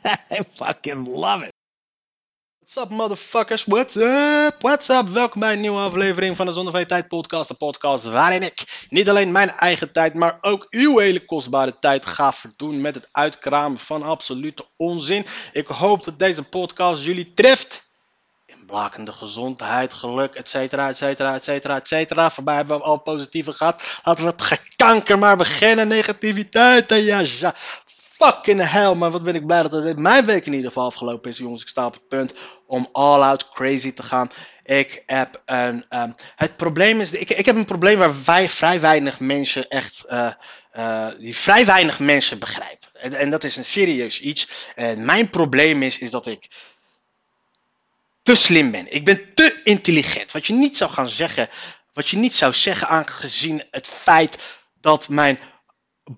I fucking love it. What's up, motherfuckers? What's up? What's up? Welkom bij een nieuwe aflevering van de Zonder van Tijd podcast. De podcast waarin ik niet alleen mijn eigen tijd, maar ook uw hele kostbare tijd ga verdoen met het uitkramen van absolute onzin. Ik hoop dat deze podcast jullie treft. Blakende gezondheid, geluk, et cetera, et cetera, et cetera, et cetera. Voorbij hebben we al positieve gehad. Laten we het gekanker maar beginnen. Negativiteit. Ja, ja. Fucking hell, maar wat ben ik blij dat het mijn week in ieder geval afgelopen is, jongens. Ik sta op het punt om all out crazy te gaan. Ik heb een. ehm, het probleem is. Ik, ik heb een probleem waar wij vrij weinig mensen echt. eh, eh, die vrij weinig mensen begrijpen. En, en dat is een serieus iets. En mijn probleem is, is dat ik te slim ben. Ik ben te intelligent. Wat je niet zou gaan zeggen. Wat je niet zou zeggen aangezien het feit dat mijn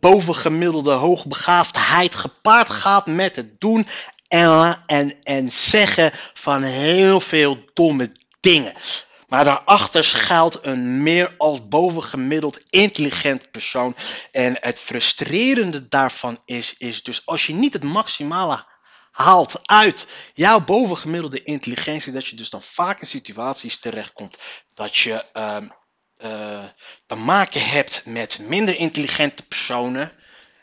bovengemiddelde hoogbegaafdheid gepaard gaat met het doen en, en, en zeggen van heel veel domme dingen. Maar daarachter schuilt een meer als bovengemiddeld intelligent persoon. En het frustrerende daarvan is, is dus als je niet het maximale haalt uit jouw bovengemiddelde intelligentie, dat je dus dan vaak in situaties terechtkomt dat je ehm, eh, te maken hebt met minder intelligente personen.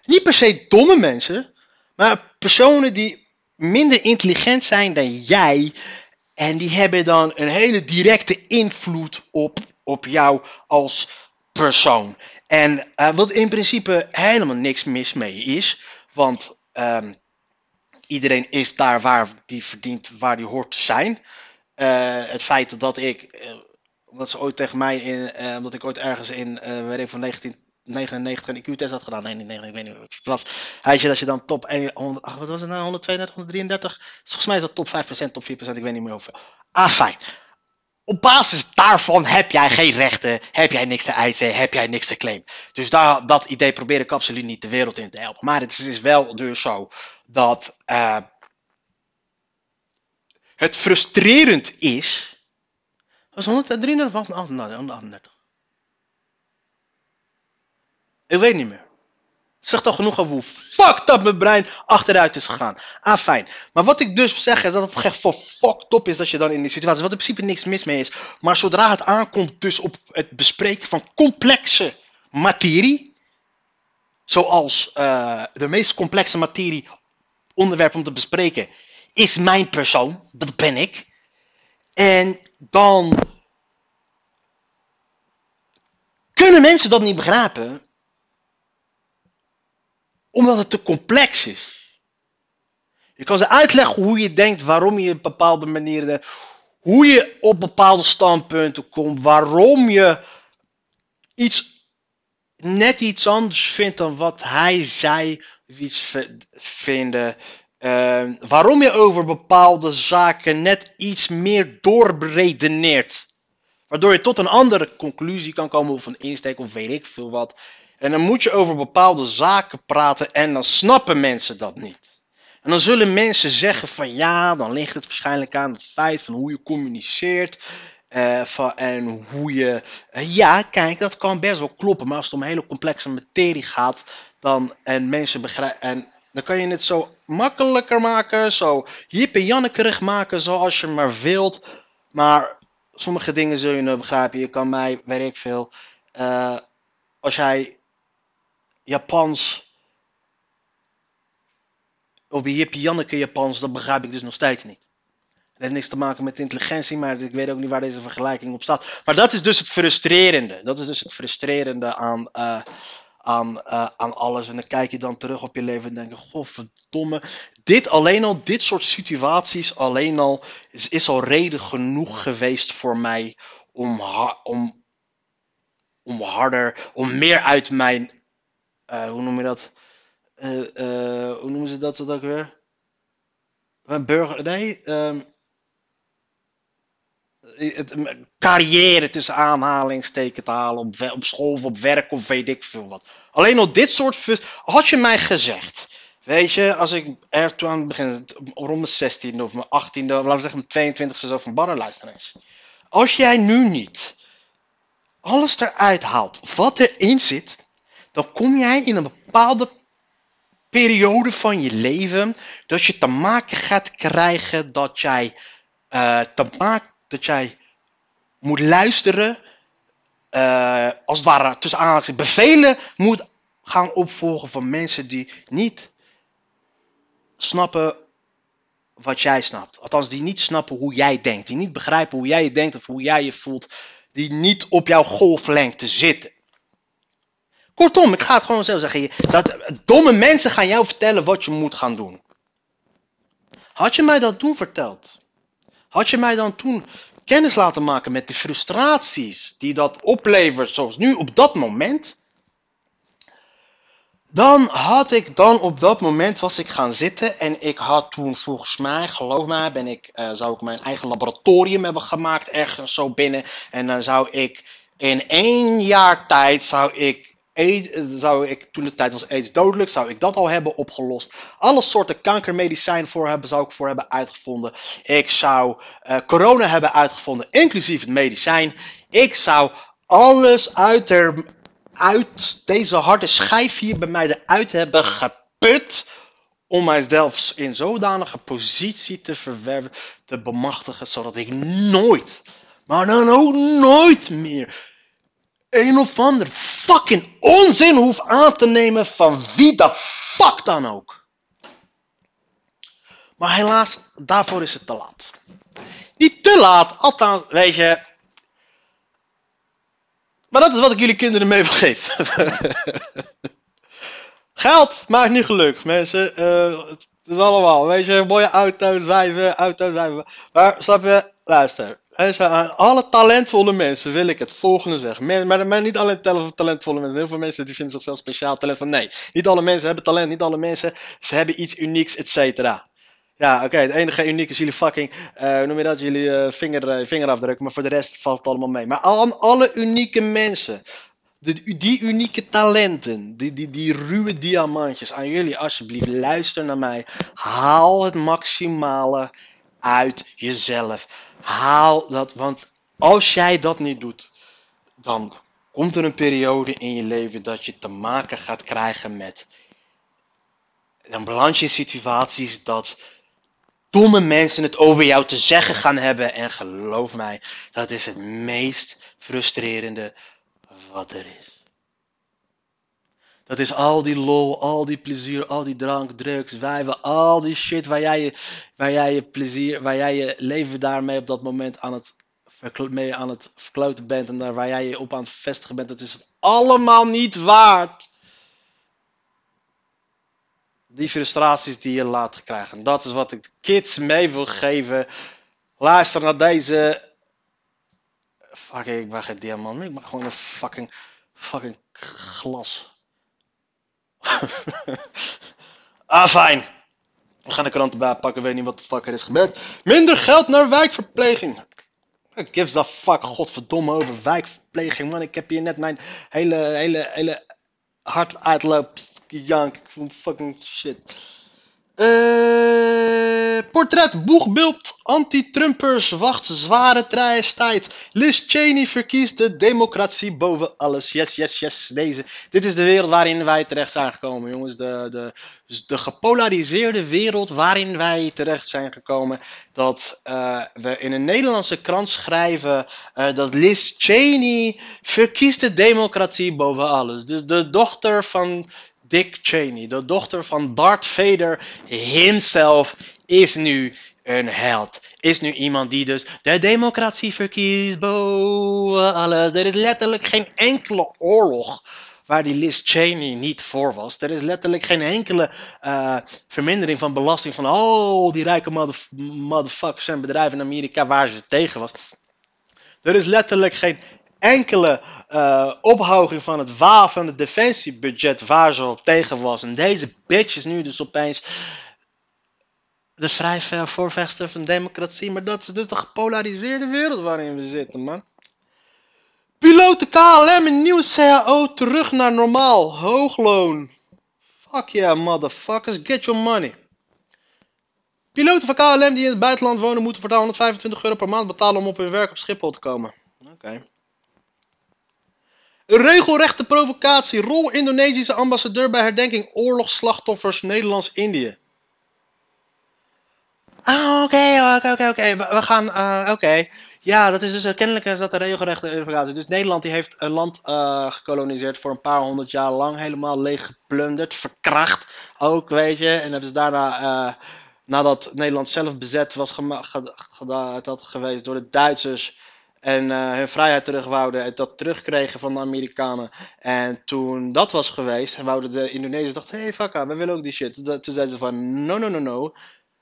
Niet per se domme mensen, maar personen die minder intelligent zijn dan jij. En die hebben dan een hele directe invloed op, op jou als persoon. En eh, wat in principe helemaal niks mis mee is. Want ehm, iedereen is daar waar die verdient, waar die hoort te zijn. Eh, het feit dat ik, omdat ze ooit tegen mij, in, eh, omdat ik ooit ergens in, eh weet ik van 1999 een IQ-test had gedaan, nee, niet 99, ik weet niet wat het was. Hij zei dat je dan top 1, 100, ach, wat was het nou, 132, 133? Dus volgens mij is dat top 5%, top 4%, ik weet niet meer hoeveel. Ah, fijn. Op basis daarvan heb jij geen rechten, heb jij niks te eisen, heb jij niks te claimen. Dus daar, dat idee probeer ik absoluut niet de wereld in te helpen. Maar het is, is wel dus zo dat eh, het frustrerend is. Was 133 of 138? Ik weet niet meer. Zeg toch genoeg over hoe fucked up mijn brein achteruit is gegaan. Ah, fijn. Maar wat ik dus zeg is dat het echt voor fucked up is dat je dan in die situatie... Wat in principe niks mis mee is. Maar zodra het aankomt dus op het bespreken van complexe materie... Zoals eh, de meest complexe materie onderwerp om te bespreken... Is mijn persoon. Dat ben ik. En dan... Kunnen mensen dat niet begrijpen omdat het te complex is. Je kan ze uitleggen hoe je denkt, waarom je op bepaalde manieren, hoe je op bepaalde standpunten komt, waarom je iets net iets anders vindt dan wat hij of iets vinden. Eh, waarom je over bepaalde zaken net iets meer doorberedeneert. Waardoor je tot een andere conclusie kan komen of een insteek of weet ik veel wat. En dan moet je over bepaalde zaken praten en dan snappen mensen dat niet. En dan zullen mensen zeggen van ja, dan ligt het waarschijnlijk aan het feit van hoe je communiceert. eh, van, en hoe je. eh, ja, kijk, dat kan best wel kloppen. Maar als het om hele complexe materie gaat. Dan, en mensen begrijpen. En dan kan je het zo makkelijker maken. Zo jip en jannekerig maken zoals je maar wilt. Maar sommige dingen zul je nou begrijpen. Je kan mij, weet ik veel. eh, als jij Japans. Bij Jippie Janneke Japans, dat begrijp ik dus nog steeds niet. Het heeft niks te maken met intelligentie, maar ik weet ook niet waar deze vergelijking op staat. Maar dat is dus het frustrerende. Dat is dus het frustrerende aan, eh, aan, eh, aan alles. En dan kijk je dan terug op je leven en denk je, godverdomme. Dit alleen al, dit soort situaties alleen al, is, is al reden genoeg geweest voor mij om, om, om harder, om meer uit mijn eh, hoe noem je dat? Eh, hoe noemen ze dat, ook weer? Een burger, nee, ehm, het, carrière tussen aanhalingsteken te halen op, op school of op werk of weet ik veel wat. Alleen al dit soort had je mij gezegd. Weet je, als ik er toen aan het begin, rond mijn 16e of mijn 18e, of laten we zeggen mijn 22e zo van barren luister eens. Als jij nu niet alles eruit haalt wat erin zit, dan kom jij in een bepaalde periode van je leven dat je te maken gaat krijgen dat jij eh, te maken dat jij moet luisteren, eh, als het ware tussen aanhalingstekens bevelen moet gaan opvolgen van mensen die niet snappen wat jij snapt. Althans, die niet snappen hoe jij denkt, die niet begrijpen hoe jij je denkt of hoe jij je voelt, die niet op jouw golflengte zitten. Kortom, ik ga het gewoon zo zeggen. Dat domme mensen gaan jou vertellen wat je moet gaan doen. Had je mij dat toen verteld? Had je mij dan toen kennis laten maken met de frustraties die dat oplevert, zoals nu op dat moment? Dan had ik dan op dat moment was ik gaan zitten en ik had toen volgens mij, geloof mij, ben ik, eh, zou ik mijn eigen laboratorium hebben gemaakt ergens zo binnen. En dan zou ik in één jaar tijd zou ik, zou ik toen de tijd was aids dodelijk, zou ik dat al hebben opgelost. Alle soorten kankermedicijn voor hebben, zou ik voor hebben uitgevonden. Ik zou eh, corona hebben uitgevonden, inclusief het medicijn. Ik zou alles uit, uit deze harde schijf hier bij mij eruit hebben geput. Om mijzelf in zodanige positie te verwerven, te bemachtigen, zodat ik nooit, maar dan ook nooit meer een of ander fucking onzin hoef aan te nemen van wie de fuck dan ook. Maar helaas, daarvoor is het te laat. Niet te laat, althans, weet je. Maar dat is wat ik jullie kinderen mee geven. Geld maakt niet geluk, mensen. Eh, het is allemaal, weet je, mooie auto's, wijven, auto's, wijven. Maar, snap je, luister. Hè, zo aan alle talentvolle mensen wil ik het volgende zeggen. Maar, maar niet alleen talentvolle mensen. Heel veel mensen die vinden zichzelf speciaal talentvol. Nee, niet alle mensen hebben talent. Niet alle mensen ze hebben iets unieks, et cetera. Ja, oké. het enige uniek is jullie fucking, eh, hoe noem je dat? Jullie eh, vinger, eh, vingerafdruk. Maar voor de rest valt het allemaal mee. Maar aan alle unieke mensen. De, die unieke talenten, die, die, die ruwe diamantjes, aan jullie alsjeblieft, luister naar mij. Haal het maximale uit jezelf. Haal dat, want als jij dat niet doet, dan komt er een periode in je leven dat je te maken gaat krijgen met. Dan beland je in situaties dat domme mensen het over jou te zeggen gaan hebben. En geloof mij, dat is het meest frustrerende wat er is. Dat is al die lol, al die plezier, al die drank, drugs, wijven, al die shit waar jij je, waar jij je plezier, waar jij je leven daarmee op dat moment aan het, mee aan het verkloten bent en daar waar jij je op aan het vestigen bent, dat is het allemaal niet waard. Die frustraties die je laat krijgen. Dat is wat ik de kids mee wil geven. Luister naar deze. Fuck, ik ben geen diamant. Ik ben gewoon een fucking, fucking glas. ah, fijn. We gaan de krant erbij pakken, weet niet wat de fuck er is gebeurd. Minder geld naar wijkverpleging. Gives a fuck, godverdomme, over wijkverpleging, man. Ik heb hier net mijn hele, hele, hele hart uitloop jank. Ik vond fucking shit. Eh, portret, boegbeeld, anti-Trumpers, wacht zware tijd. Liz Cheney verkiest de democratie boven alles. Yes, yes, yes. Deze. Dit is de wereld waarin wij terecht zijn gekomen, jongens. De, de, de gepolariseerde wereld waarin wij terecht zijn gekomen. Dat eh, we in een Nederlandse krant schrijven eh, dat Liz Cheney verkiest de democratie boven alles. Dus de dochter van Dick Cheney, de dochter van Darth Vader himself, is nu een held. Is nu iemand die dus de democratie verkiest boven alles. Er is letterlijk geen enkele oorlog waar die Liz Cheney niet voor was. Er is letterlijk geen enkele eh, vermindering van belasting van al die rijke motherf- motherfuckers en bedrijven in Amerika waar ze tegen was. Er is letterlijk geen enkele eh ophoging van het wa van het defensiebudget waar ze op tegen was. En deze bitch is nu dus opeens de vrij voorvechter van democratie. Maar dat is dus de gepolariseerde wereld waarin we zitten, man. Piloten KLM in nieuwe CAO terug naar normaal. Hoogloon. Fuck yeah, motherfuckers. Get your money. Piloten van KLM die in het buitenland wonen moeten voortaan 125 euro per maand betalen om op hun werk op Schiphol te komen. Oké. Regelrechte provocatie. Rol Indonesische ambassadeur bij herdenking oorlogsslachtoffers Nederlands-Indië. Ah, oké, oké, oké. We gaan, eh, oké. Ja, dat is dus, eh, kennelijk dat een regelrechte provocatie. Dus Nederland die heeft een land eh, gekoloniseerd voor een paar honderd jaar lang. Helemaal leeg geplunderd, verkracht ook, weet je. En hebben ze daarna, nadat Nederland zelf bezet was had geweest door de Duitsers... En eh, hun vrijheid terug wouden en dat terugkregen van de Amerikanen. En toen dat was geweest, wouden de Indonesiërs dachten, hey fuck we willen ook die shit. Toen zeiden ze van, no, no, no, no.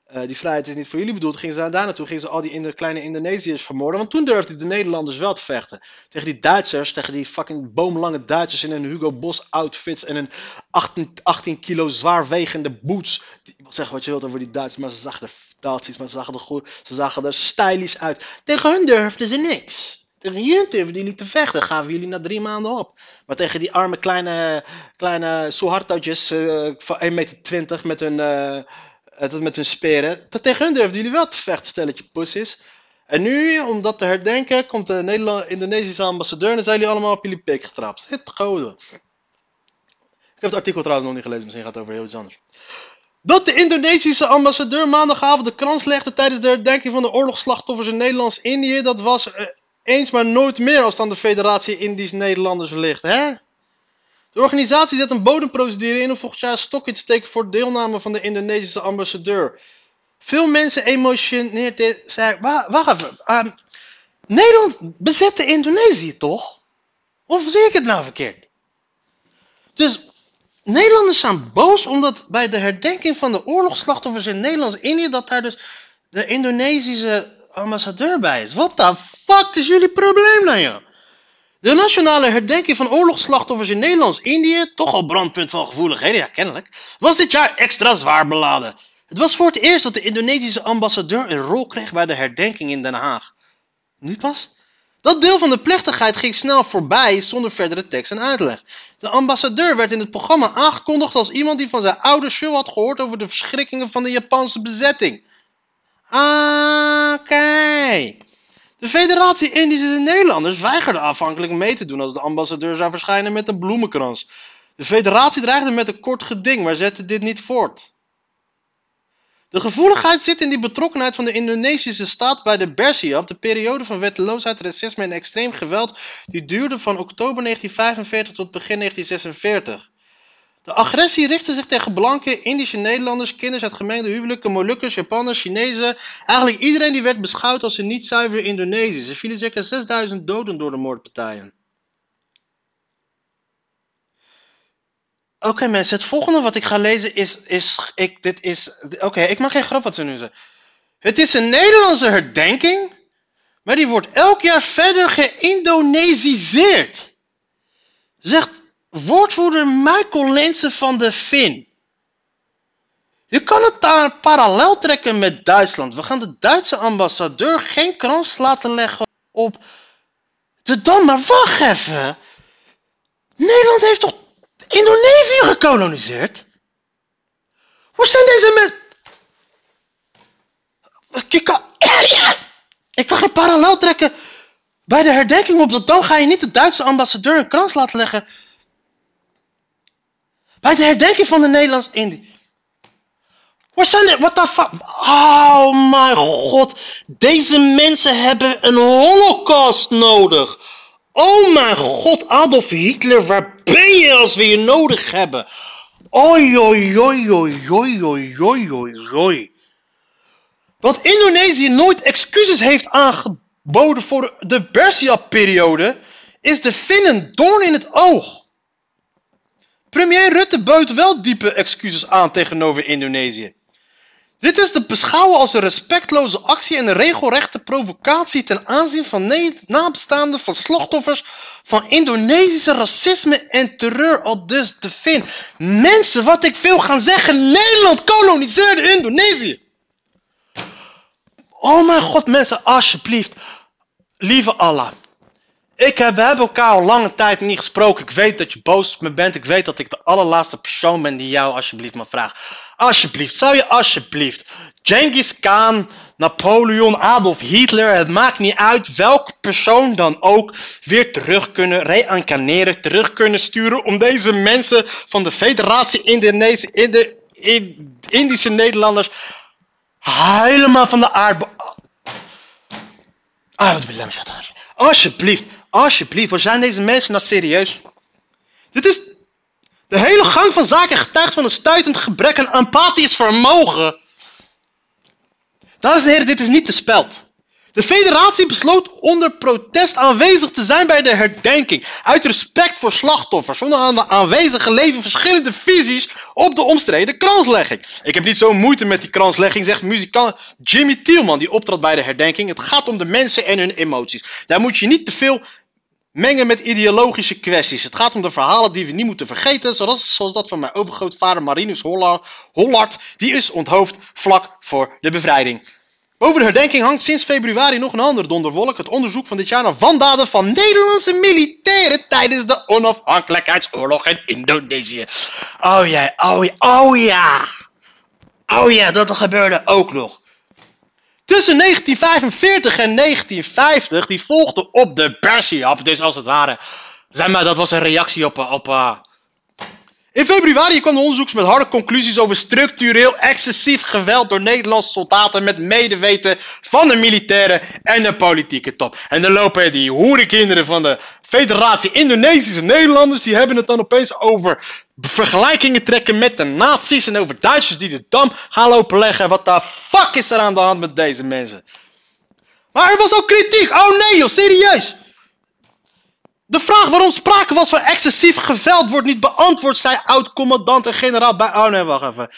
Eh, die vrijheid is niet voor jullie bedoeld. Gingen ze daar naartoe, gingen ze al die kleine Indonesiërs vermoorden. Want toen durfden de Nederlanders wel te vechten. Tegen die Duitsers, tegen die fucking boomlange Duitsers in hun Hugo Boss outfits en een 18, 18 kilo zwaarwegende boots. Die, zeg wat je wilt over die Duitsers, maar ze zagen er fantastisch, maar ze zagen er goed, ze zagen er stylish uit. Tegen hun durfden ze niks. Tegen jullie durfden jullie te vechten, gaven jullie na drie maanden op. Maar tegen die arme kleine, kleine eh, van 1,20 meter met hun, tot met hun speren. Tegen hun durfden jullie wel te vechten, stelletje pussies. En nu, om dat te herdenken, komt de Indonesische ambassadeur en zijn jullie allemaal op jullie pik getrapt. Zit goden. Ik heb het artikel trouwens nog niet gelezen, misschien gaat het over heel iets anders. Dat de Indonesische ambassadeur maandagavond de krans legde tijdens de herdenking van de oorlogsslachtoffers in Nederlands-Indië, dat was eh, eens maar nooit meer als aan de Federatie Indisch-Nederlanders ligt, hè? De organisatie zet een bodemprocedure in om volgend jaar een stokje te steken voor deelname van de Indonesische ambassadeur. Veel mensen emotioneert dit. Zei, wa- wacht even. ehm, Nederland bezette Indonesië toch? Of zie ik het nou verkeerd? Dus Nederlanders zijn boos omdat bij de herdenking van de oorlogsslachtoffers in Nederlands-Indië dat daar dus de Indonesische ambassadeur bij is. Wat de fuck is jullie probleem nou joh? De nationale herdenking van oorlogsslachtoffers in Nederlands-Indië, toch al brandpunt van gevoeligheden, ja kennelijk, was dit jaar extra zwaar beladen. Het was voor het eerst dat de Indonesische ambassadeur een rol kreeg bij de herdenking in Den Haag. Nu pas? Dat deel van de plechtigheid ging snel voorbij zonder verdere tekst en uitleg. De ambassadeur werd in het programma aangekondigd als iemand die van zijn ouders veel had gehoord over de verschrikkingen van de Japanse bezetting. Ah. De Federatie Indische Nederlanders weigerde afhankelijk mee te doen als de ambassadeur zou verschijnen met een bloemenkrans. De federatie dreigde met een kort geding, maar zette dit niet voort. De gevoeligheid zit in die betrokkenheid van de Indonesische staat bij de Bersiap, de periode van wetteloosheid, racisme en extreem geweld die duurde van oktober 1945 tot begin 1946. De agressie richtte zich tegen blanke Indische Nederlanders, kinderen uit gemengde huwelijken, Molukkers, Japanners, Chinezen. Eigenlijk iedereen die werd beschouwd als een niet zuiver Indonesisch. Er vielen circa 6000 doden door de moordpartijen. Oké mensen, het volgende wat ik ga lezen is... is ik, dit is Oké, ik mag geen grap wat we nu zeggen. Het is een Nederlandse herdenking, maar die wordt elk jaar verder geïndonesiseerd. Zegt woordvoerder Michael Lensen van de Fin. Je kan het daar parallel trekken met Duitsland. We gaan de Duitse ambassadeur geen krans laten leggen op de Dam. Maar wacht even. Nederland heeft toch Indonesië gekoloniseerd? Hoe zijn deze mensen... Ik kan... Geen parallel trekken. Bij de herdenking op de Dam ga je niet de Duitse ambassadeur een krans laten leggen bij de herdenking van de Nederlands-Indië. Waar zijn de... What the fuck? Oh mijn god. Deze mensen hebben een holocaust nodig. Oh mijn god, Adolf Hitler, waar ben je als we je nodig hebben? Oi, oi, oi, oi, oi, oi, oi, oi, oi. Dat Indonesië nooit excuses heeft aangeboden voor de Bersia-periode, is de Finnen doorn in het oog. Premier Rutte bood wel diepe excuses aan tegenover Indonesië. Dit is te beschouwen als een respectloze actie en een regelrechte provocatie ten aanzien van nabestaanden van slachtoffers van Indonesische racisme en terreur, al dus de Fin. Mensen, wat ik wil gaan zeggen, Nederland koloniseerde Indonesië. Oh mijn god, mensen, alsjeblieft. Lieve Allah. Ik heb, we hebben elkaar al lange tijd niet gesproken. Ik weet dat je boos op me bent. Ik weet dat ik de allerlaatste persoon ben die jou alsjeblieft mag vragen. Alsjeblieft, zou je alsjeblieft Genghis Khan, Napoleon, Adolf Hitler, het maakt niet uit welke persoon dan ook, weer terug kunnen reïncarneren, terug kunnen sturen om deze mensen van de Federatie Indonesië, in de in, Indische Nederlanders helemaal van de aardbe... Ah, Alsjeblieft, alsjeblieft, waar zijn deze mensen nou serieus? Dit is... De hele gang van zaken getuigt van een stuitend gebrek aan empathisch vermogen. Dames en heren, dit is niet te speld. De federatie besloot onder protest aanwezig te zijn bij de herdenking. Uit respect voor slachtoffers. Zonder aan de aanwezige leven verschillende visies op de omstreden kranslegging. Ik heb niet zo'n moeite met die kranslegging, zegt muzikant Jimmy Tielman, die optrad bij de herdenking. Het gaat om de mensen en hun emoties. Daar moet je niet te veel mengen met ideologische kwesties. Het gaat om de verhalen die we niet moeten vergeten, zoals, zoals dat van mijn overgrootvader Marinus Hollard. Die is onthoofd vlak voor de bevrijding. Boven de herdenking hangt sinds februari nog een ander donderwolk. Het onderzoek van dit jaar naar wandaden van Nederlandse militairen tijdens de onafhankelijkheidsoorlog in Indonesië. Oh ja, oh ja, oh ja. Oh ja, dat gebeurde ook nog. Tussen 1945 en 1950, die volgde op de Bersiap, dus als het ware. Zeg maar, dat was een reactie op, op, uh, in februari kwam de onderzoeks met harde conclusies over structureel excessief geweld door Nederlandse soldaten met medeweten van de militairen en de politieke top. En dan lopen die hoerenkinderen van de Federatie Indonesische Nederlanders, die hebben het dan opeens over vergelijkingen trekken met de nazi's en over Duitsers die de dam gaan lopen leggen. Wat de fuck is er aan de hand met deze mensen? Maar er was ook kritiek. Oh nee joh, serieus. De vraag waarom sprake was van excessief geweld wordt niet beantwoord, zei oud-commandant en generaal bij... Oh nee, wacht even.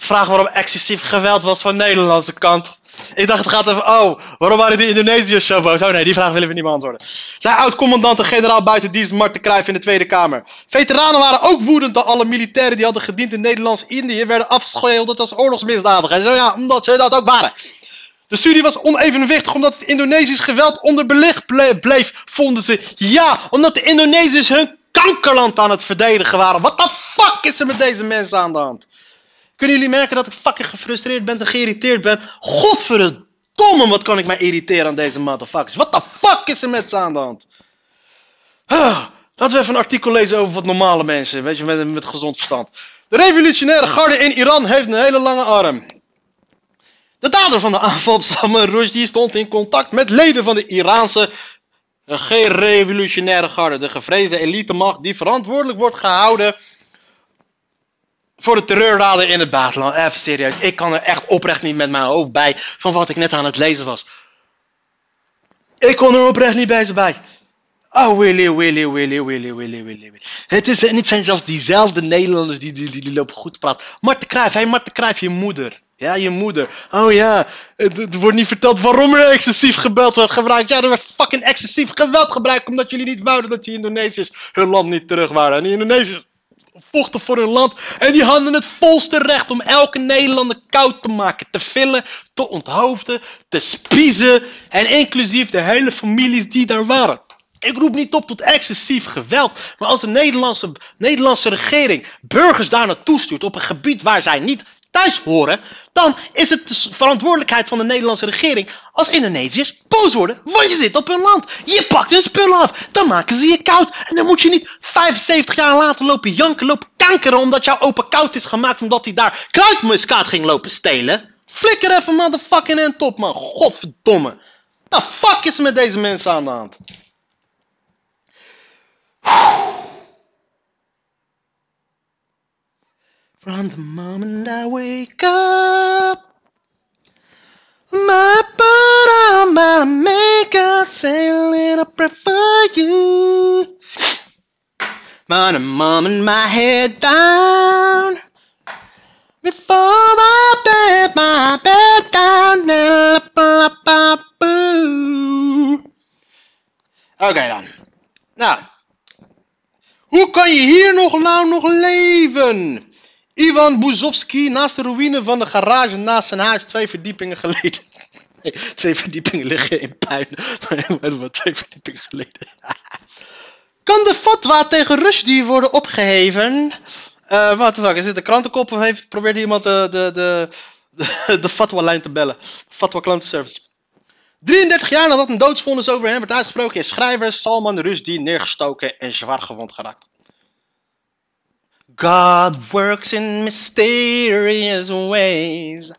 Vraag waarom excessief geweld was van de Nederlandse kant. Ik dacht het gaat even... Oh, waarom waren die Indonesiërs zo boos? Oh nee, die vraag willen we niet beantwoorden. Zij oud-commandant en generaal buitendienst Marten Cruijff in de Tweede Kamer. Veteranen waren ook woedend dat alle militairen die hadden gediend in Nederlands-Indië werden afgeschilderd als oorlogsmisdadigers. Zo ja, omdat ze dat ook waren. De studie was onevenwichtig omdat het Indonesisch geweld onder belicht bleef, vonden ze. Ja, omdat de Indonesiërs hun kankerland aan het verdedigen waren. Wat de fuck is er met deze mensen aan de hand? Kunnen jullie merken dat ik fucking gefrustreerd ben en geïrriteerd ben? Godverdomme, wat kan ik mij irriteren aan deze motherfuckers? Wat de fuck is er met ze aan de hand? Laten we even een artikel lezen over wat normale mensen, weet je, met, met gezond verstand. De revolutionaire garde in Iran heeft een hele lange arm. De dader van de aanval op Salman Rushdie stond in contact met leden van de Iraanse revolutionaire garde, de gevreesde elitemacht die verantwoordelijk wordt gehouden voor de terreurdaden in het buitenland. Even serieus, ik kan er echt oprecht niet met mijn hoofd bij van wat ik net aan het lezen was. Ik kon er oprecht niet bij ze bij. Oh, Willy, Willy, Willy, Willy, Willy, Willy. Het, is, het zijn zelfs diezelfde Nederlanders die, die, die, die lopen goed te praten. Marten Kruijf, hé, hey, Marten Kruijf, je moeder. Ja, je moeder. Oh ja, er wordt niet verteld waarom er excessief geweld werd gebruikt. Ja, er werd fucking excessief geweld gebruikt omdat jullie niet wouden dat die Indonesiërs hun land niet terug waren. En die Indonesiërs vochten voor hun land en die hadden het volste recht om elke Nederlander koud te maken, te villen, te onthoofden, te spiezen en inclusief de hele families die daar waren. Ik roep niet op tot excessief geweld, maar als de Nederlandse, Nederlandse regering burgers daar naartoe stuurt op een gebied waar zij niet thuis horen, dan is het de verantwoordelijkheid van de Nederlandse regering als Indonesiërs boos worden, want je zit op hun land. Je pakt hun spullen af, dan maken ze je koud. En dan moet je niet 75 jaar later lopen janken, lopen kankeren omdat jouw opa koud is gemaakt omdat hij daar kruidmuskaat ging lopen stelen. Flikker even motherfucking en top man, godverdomme. The fuck is er met deze mensen aan de hand? From the moment I wake up, my put on my makeup, say a little prayer for you. But the moment my head down, before I bed my bed down, Oké okay dan. Nou, hoe kan je hier nog nou nog leven? Ivan Buzovski naast de ruïne van de garage naast zijn huis twee verdiepingen geleden. Nee, twee verdiepingen liggen in puin. Maar wat twee verdiepingen geleden. kan de fatwa tegen Rushdie worden opgeheven? Eh wat de fuck, is dit een krantenkop of heeft, iemand de, de, de, de, de fatwa-lijn te bellen? Fatwa klantenservice. 33 jaar nadat een doodsvonnis over hem werd uitgesproken, is schrijver Salman Rushdie neergestoken en zwaar gewond geraakt. God works in mysterious ways.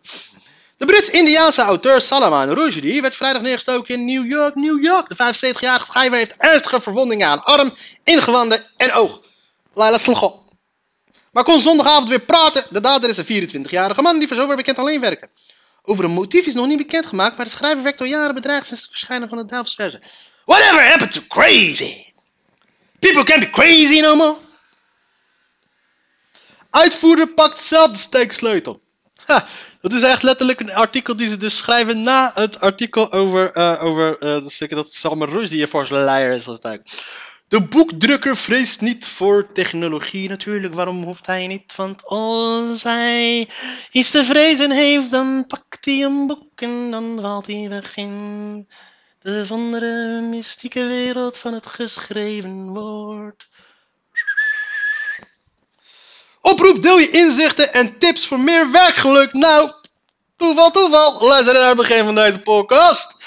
De Brits-Indiaanse auteur Salman Rushdie werd vrijdag neergestoken in New York, New York. De 75-jarige schrijver heeft ernstige verwondingen aan arm, ingewanden en oog. Laila Slgo. Maar kon zondagavond weer praten. De dader is een 24-jarige man die voor zover bekend alleen werkte. Over een motief is nog niet bekendgemaakt, maar de schrijver werd al jaren bedreigd sinds het verschijnen van de Duivelsverse. Whatever happened to crazy? People can't be crazy no more. Uitvoerder pakt zelf de steeksleutel. Ha, dat is echt letterlijk een artikel die ze dus schrijven na het artikel over, eh over eh, dat stukje dat Salman Rushdie voor zijn leier is. Als het de boekdrukker vreest niet voor technologie natuurlijk. Waarom hoeft hij niet? Want als hij iets te vrezen heeft, dan pakt hij een boek en dan valt hij weg in de wondere mystieke wereld van het geschreven woord. Oproep, deel je inzichten en tips voor meer werkgeluk. Nou, toeval, toeval. Luister naar het begin van deze podcast.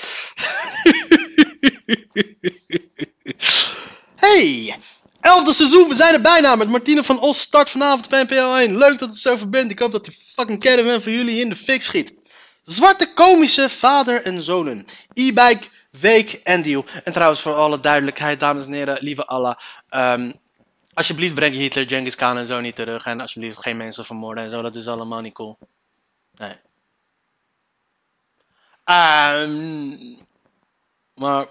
Hey, elfde seizoen, we zijn er bijna met Martine van Os. Start vanavond op NPO 1. Leuk dat het zover bent. Ik hoop dat die fucking caravan voor jullie in de fik schiet. Zwarte komische vader en zonen. E-bike, week en deal. En trouwens, voor alle duidelijkheid, dames en heren, lieve Allah. ehm, alsjeblieft breng Hitler, Genghis Khan en zo niet terug. En alsjeblieft geen mensen vermoorden en zo. Dat is allemaal niet cool. Nee. Ehm, maar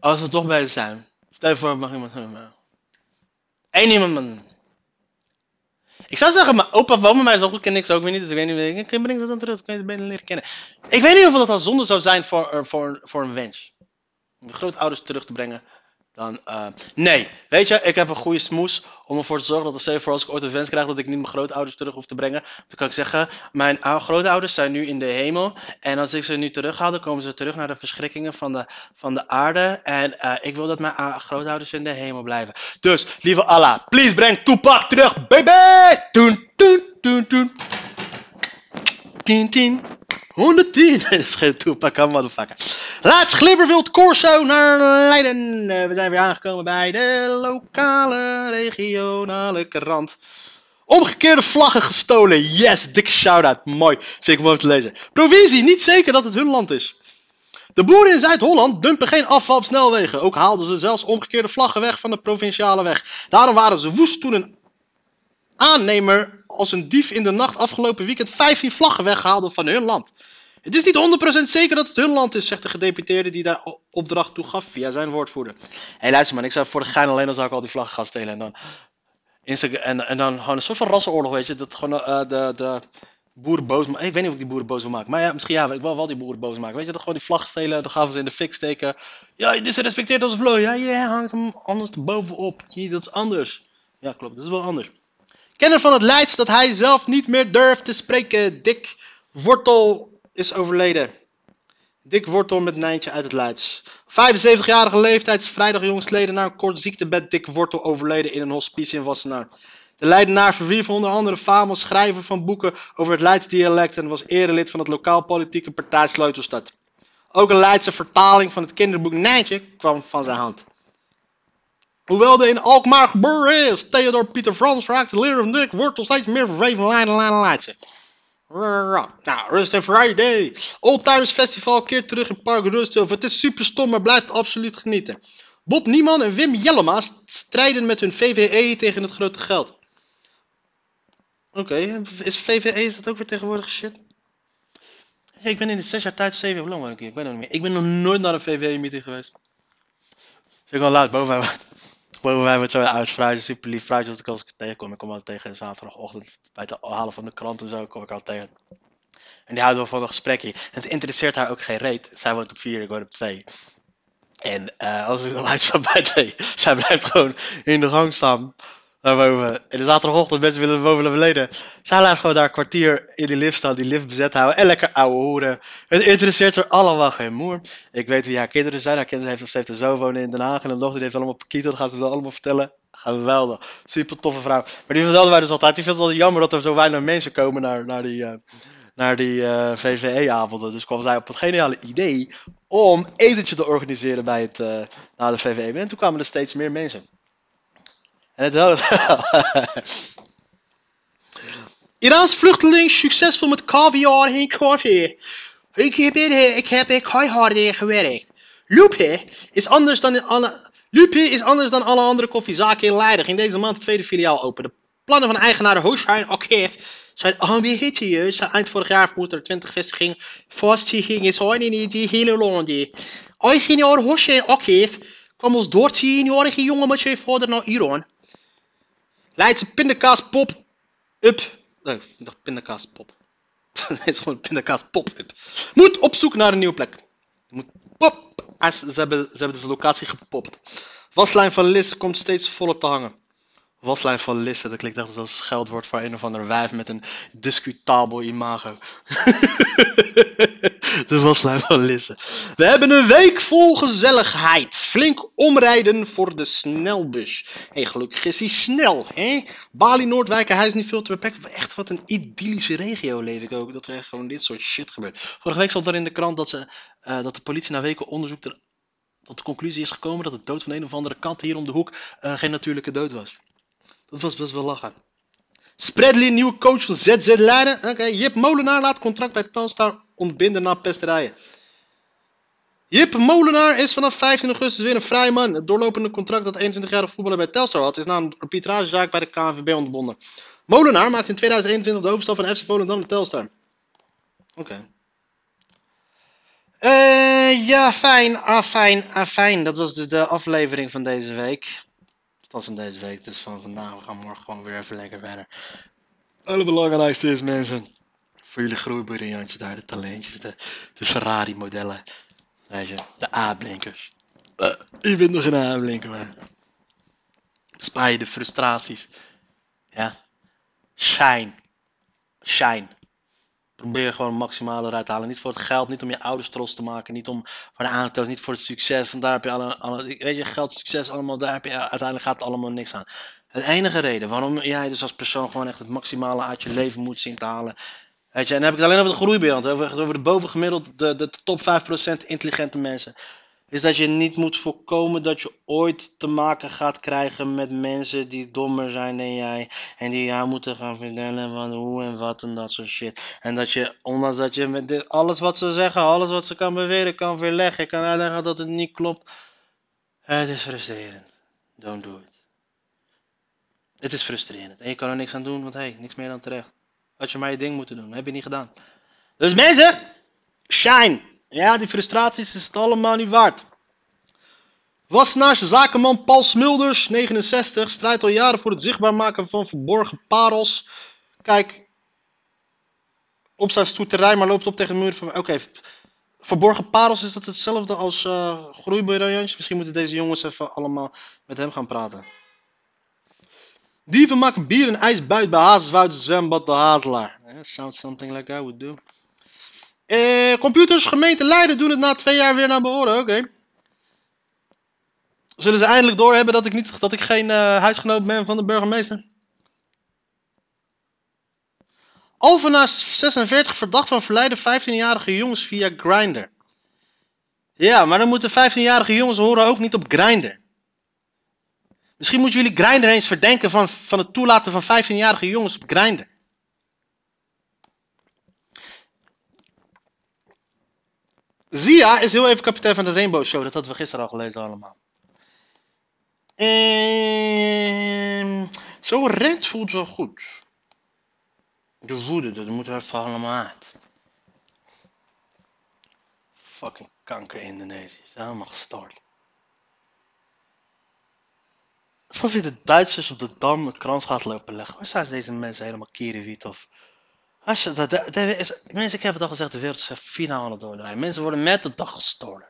Als we toch bij zijn. Stel je voor, mag iemand. Eén iemand. man. Ik zou zeggen, mijn opa woont mij zo goed ken ik ze ook weer niet. Dus ik weet niet. Ik breng dat dan terug. Ik kan je beter leren kennen. Ik weet niet of dat al zonde zou zijn voor, eh, voor, voor een wens. Je grootouders terug te brengen. Dan, eh, nee, weet je, ik heb een goede smoes om ervoor te zorgen dat voor als ik ooit een wens krijg dat ik niet mijn grootouders terug hoef te brengen. Dan kan ik zeggen, mijn oude grootouders zijn nu in de hemel. En als ik ze nu terughaal, dan komen ze terug naar de verschrikkingen van de, van de aarde. En eh, ik wil dat mijn oude grootouders in de hemel blijven. Dus, lieve Allah, please breng Tupac terug, baby! Toen, toen, toen, toen. 10, 10. 110. Dat is geen hè, motherfucker. Laatst Glibberwild Corso naar Leiden. Eh, we zijn weer aangekomen bij de lokale regionale krant. Omgekeerde vlaggen gestolen. Yes, dikke shout-out. Mooi. Vind ik mooi om te lezen. Provincie, niet zeker dat het hun land is. De boeren in Zuid-Holland dumpen geen afval op snelwegen. Ook haalden ze zelfs omgekeerde vlaggen weg van de provinciale weg. Daarom waren ze woest toen een aannemer als een dief in de nacht afgelopen weekend 15 vlaggen weghaalde van hun land. Het is niet 100% zeker dat het hun land is, zegt de gedeputeerde die daar opdracht toe gaf via zijn woordvoerder. Hé, hey, luister man, ik zou voor de gein alleen al zou ik al die vlaggen gaan stelen en dan, Insta en, en dan gewoon een soort van rassenoorlog, weet je, dat gewoon eh, de, de boeren boos maken. Ik weet niet of die boeren boos wil maken, maar ja, misschien ja, ik wil wel die boeren boos maken. Weet je, dat gewoon die vlaggen stelen, dan gaven ze in de fik steken. Ja, dit respecteert onze vlooi. Ja, je hangt hem anders bovenop. Nee, dat is anders. Ja, klopt, dat is wel anders. Kenner van het Leids dat hij zelf niet meer durft te spreken. Dick Wortel is overleden. Dick Wortel met Nijntje uit het Leids. 75-jarige leeftijd is vrijdag jongstleden na een kort ziektebed Dick Wortel overleden in een hospice in Wassenaar. De Leidenaar verwierf onder andere fame als schrijver van boeken over het Leids dialect en was erelid van het lokaal politieke partij Sleutelstad. Ook een Leidse vertaling van het kinderboek Nijntje kwam van zijn hand. Hoewel de in Alkmaar geboren is, Theodor Pieter Frans raakt de leer van Dick Wortel steeds meer verweven Leiden Leiden Leidse. Nou, Rust and Friday. Old Times Festival keert terug in Park Rusthof. Het is super stom, maar blijft absoluut genieten. Bob Nieman en Wim Jellema strijden met hun VVE tegen het grote geld. Oké, is VVE is dat ook weer tegenwoordig shit? Ik ben in de zes jaar tijd zeven jaar lang keer. Ik weet het niet meer. Ik ben nog nooit naar een VVE-meeting geweest. Zeg ik wel laat, boven mij Boven mij wordt zo'n fruitje, super lief als ik als ik tegenkom. Ik kom altijd tegen zaterdagochtend bij het halen van de krant en zo kom ik altijd tegen. En die houdt wel van een gesprekje. Het interesseert haar ook geen reet. Zij woont op vier, ik woon op twee. En eh, als ik dan uitstap bij twee, zij blijft gewoon in de gang staan. Daarboven. In de zaterdagochtend mensen willen boven naar beneden. Zij laten gewoon daar een kwartier in die lift staan, die lift bezet houden en lekker ouwe hoeren. Het interesseert er allemaal geen moer. Ik weet wie haar kinderen zijn. Haar kinderen heeft, ze heeft een zoon wonen in Den Haag en een dochter die heeft allemaal pakieten. Dat gaan ze wel allemaal vertellen. Geweldig. Super toffe vrouw. Maar die vertelde wij dus altijd. Die vindt het altijd jammer dat er zo weinig mensen komen naar, naar die, eh, naar die eh, VVE-avonden. Dus kwam zij op het geniale idee om etentje te organiseren bij het, eh na de VVE. En toen kwamen er steeds meer mensen. En het wel. Iraans vluchteling succesvol met caviar en koffie. Ik heb, in, ik heb keihard gewerkt. Lupe is anders dan alle... Lupe is anders dan alle andere koffiezaken in Leiden. Ging deze maand het tweede filiaal open. De plannen van eigenaar Hoshain Akif zijn ambitieus. Eind vorig jaar moet er 20 vestigingen vestigingen zijn in die hele landen. Eigenaar Hoshain Akif kwam als door 10-jarige jongen met zijn vader naar Iran. Leidse pindakaas pop up. Nee, ik dacht pindakaas pop. Het is gewoon pindakaas pop up. Moet op zoek naar een nieuwe plek. Moet pop. Ah, Ze hebben, ze hebben dus de locatie gepopt. Waslijn van Lisse komt steeds voller te hangen. Waslijn van Lisse, dat klinkt echt als scheldwoord voor een of ander wijf met een discutabel imago. de van Lisse. We hebben een week vol gezelligheid. Flink omrijden voor de snelbus. Hé, gelukkig is hij snel, hè? Bali, Noordwijk, hij is niet veel te beperken. Echt wat een idyllische regio leef ik ook. Dat er echt gewoon dit soort shit gebeurt. Vorige week stond er in de krant dat, ze, eh, dat de politie na weken onderzoek er, tot de conclusie is gekomen dat de dood van een of andere kant hier om de hoek eh, geen natuurlijke dood was. Dat was best wel lachen. Spreadly, nieuwe coach van ZZ Leiden. Oké, Jip Molenaar laat contract bij Telstar ontbinden na pesterijen. Jip Molenaar is vanaf 15 augustus weer een vrij man. Het doorlopende contract dat 21-jarige voetballer bij Telstar had, is na een arbitragezaak bij de KNVB ontbonden. Molenaar maakte in 2021 de overstap van FC Volendam naar Telstar. Oké. Eh, ja, fijn, ah, fijn, ah. Dat was dus de aflevering van deze week. Dat van deze week, dus van vandaag. We gaan morgen gewoon weer even lekker verder. Het allerbelangrijkste is, mensen, voor jullie groeibriljantjes daar, de talentjes, de, de Ferrari-modellen. Weet je, de A-blinkers. Eh, je nog een A-blinker, maar. Bespaar je de frustraties. Ja. Shine. Shine. Probeer gewoon maximale eruit te halen. Niet voor het geld, niet om je ouders trots te maken, niet om voor de aantoon, niet voor het succes. Want daar heb je alle, alle weet je, geld, succes, allemaal, daar heb je uiteindelijk gaat het allemaal niks aan. Het enige reden waarom jij dus als persoon gewoon echt het maximale uit je leven moet zien te halen. Je, en dan heb ik het alleen over de groeibeeld, over, over de bovengemiddeld, de, de top 5% intelligente mensen. Is dat je niet moet voorkomen dat je ooit te maken gaat krijgen met mensen die dommer zijn dan jij. En die jou moeten gaan vertellen van hoe en wat en dat soort shit. En dat je, ondanks dat je met alles wat ze zeggen, alles wat ze kan beweren, kan weerleggen. Kan uitleggen dat het niet klopt. Het is frustrerend. Don't do it. Het is frustrerend. En je kan er niks aan doen, want hey, niks meer dan terecht. Had je maar je ding moeten doen. heb je niet gedaan. Dus mensen, shine. Ja, die frustraties is het allemaal niet waard. Wassenaars zakenman Paul Smulders, 69, strijdt al jaren voor het zichtbaar maken van verborgen parels. Kijk, op zijn stoeterij, maar loopt op tegen de muur van... Oké, verborgen parels, is dat hetzelfde als uh, groeibriljantjes? Misschien moeten deze jongens even allemaal met hem gaan praten. Dieven maken bier en ijs buiten bij Hazeswoud zwembad de Hazelaar. Yeah, sounds something like I would do. Eh, computers, gemeente Leiden doen het na twee jaar weer naar behoren. Oké. Zullen ze eindelijk doorhebben dat ik, niet, dat ik geen uh, huisgenoot ben van de burgemeester? Alphenaar 46 verdacht van verleiden 15-jarige jongens via Grindr. Ja, maar dan moeten 15-jarige jongens horen ook niet op Grindr. Misschien moeten jullie Grindr eens verdenken van, van het toelaten van 15-jarige jongens op Grindr. Zia is heel even kapitein van de Rainbow Show. Dat hadden we gisteren al gelezen allemaal. En zo rent voelt wel goed. De woede, dat moet er even allemaal uit. Fucking kanker Indonesië. Is helemaal gestart. Alsof je de Duitsers op de Dam het krans gaat lopen leggen. Waar zijn deze mensen helemaal kierenwiet of... Als je, mensen, ik heb het al gezegd, de wereld is finaal aan het doordraaien. Mensen worden met de dag gestolen.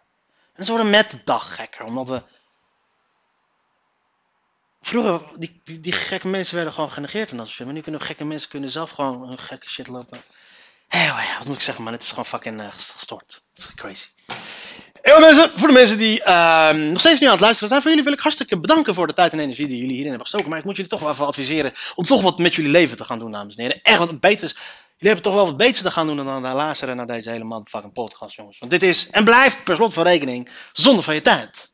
Mensen worden met de dag gekker, omdat we... Vroeger, die, die, gekke mensen werden gewoon genegeerd en dat soort. Maar nu kunnen gekke mensen kunnen zelf gewoon hun gekke shit lopen. Hé, oh wat moet ik zeggen, man? Het is gewoon fucking eh, gestoord. Het is crazy. Mensen, voor de mensen die ehm, nog steeds nu aan het luisteren zijn, voor jullie wil ik hartstikke bedanken voor de tijd en energie die jullie hierin hebben gestoken. Maar ik moet jullie toch wel even adviseren om toch wat met jullie leven te gaan doen, dames en heren. Echt wat beters. Jullie hebben toch wel wat beters te gaan doen dan luisteren naar deze hele motherfucking podcast, jongens. Want dit is en blijft per slot van rekening zonde van je tijd.